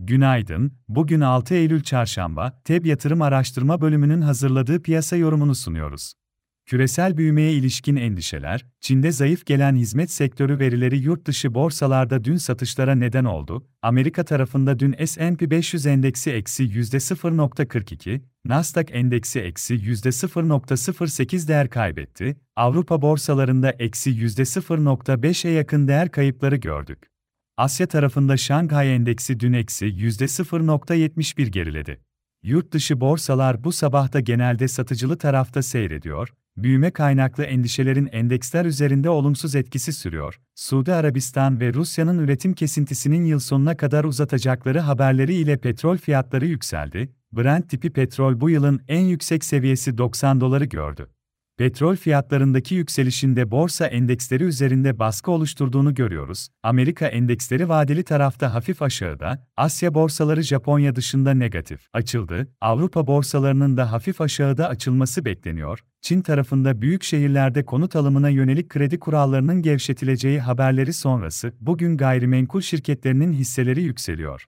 Günaydın, bugün 6 Eylül Çarşamba, TEB Yatırım Araştırma Bölümünün hazırladığı piyasa yorumunu sunuyoruz. Küresel büyümeye ilişkin endişeler, Çin'de zayıf gelen hizmet sektörü verileri yurt dışı borsalarda dün satışlara neden oldu. Amerika tarafında dün S&P 500 endeksi eksi %0.42, Nasdaq endeksi eksi %0.08 değer kaybetti. Avrupa borsalarında eksi %0.5'e yakın değer kayıpları gördük. Asya tarafında Şanghay Endeksi dün eksi %0.71 geriledi. Yurt dışı borsalar bu sabahta genelde satıcılı tarafta seyrediyor, büyüme kaynaklı endişelerin endeksler üzerinde olumsuz etkisi sürüyor. Suudi Arabistan ve Rusya'nın üretim kesintisinin yıl sonuna kadar uzatacakları haberleri ile petrol fiyatları yükseldi. Brent tipi petrol bu yılın en yüksek seviyesi 90 doları gördü. Petrol fiyatlarındaki yükselişinde borsa endeksleri üzerinde baskı oluşturduğunu görüyoruz. Amerika endeksleri vadeli tarafta hafif aşağıda, Asya borsaları Japonya dışında negatif açıldı. Avrupa borsalarının da hafif aşağıda açılması bekleniyor. Çin tarafında büyük şehirlerde konut alımına yönelik kredi kurallarının gevşetileceği haberleri sonrası bugün gayrimenkul şirketlerinin hisseleri yükseliyor.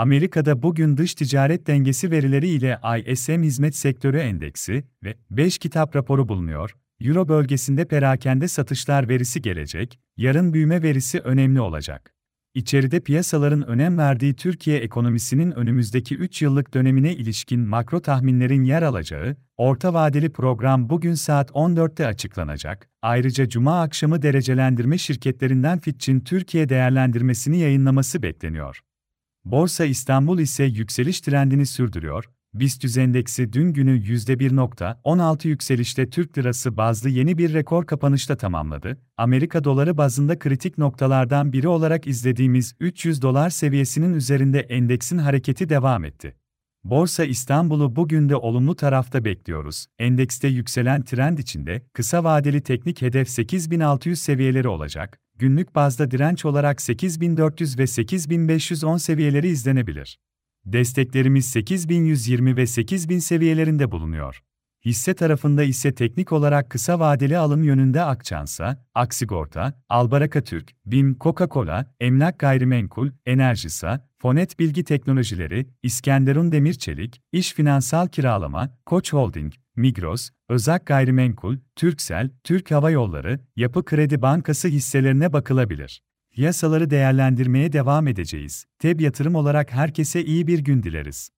Amerika'da bugün dış ticaret dengesi verileri ile ISM Hizmet Sektörü Endeksi ve 5 kitap raporu bulunuyor. Euro bölgesinde perakende satışlar verisi gelecek, yarın büyüme verisi önemli olacak. İçeride piyasaların önem verdiği Türkiye ekonomisinin önümüzdeki 3 yıllık dönemine ilişkin makro tahminlerin yer alacağı, orta vadeli program bugün saat 14'te açıklanacak. Ayrıca Cuma akşamı derecelendirme şirketlerinden Fitch'in Türkiye değerlendirmesini yayınlaması bekleniyor. Borsa İstanbul ise yükseliş trendini sürdürüyor. BIST endeksi dün günü %1.16 yükselişte Türk lirası bazlı yeni bir rekor kapanışta tamamladı. Amerika doları bazında kritik noktalardan biri olarak izlediğimiz 300 dolar seviyesinin üzerinde endeksin hareketi devam etti. Borsa İstanbul'u bugün de olumlu tarafta bekliyoruz. Endekste yükselen trend içinde kısa vadeli teknik hedef 8600 seviyeleri olacak günlük bazda direnç olarak 8400 ve 8510 seviyeleri izlenebilir. Desteklerimiz 8120 ve 8000 seviyelerinde bulunuyor. Hisse tarafında ise teknik olarak kısa vadeli alım yönünde Akçansa, Aksigorta, Albaraka Türk, BİM, Coca-Cola, Emlak Gayrimenkul, Enerjisa, Fonet Bilgi Teknolojileri, İskenderun Demir Çelik, İş Finansal Kiralama, Koç Holding, Migros, Özak Gayrimenkul, Türksel, Türk Hava Yolları, Yapı Kredi Bankası hisselerine bakılabilir. Piyasaları değerlendirmeye devam edeceğiz. TEB yatırım olarak herkese iyi bir gün dileriz.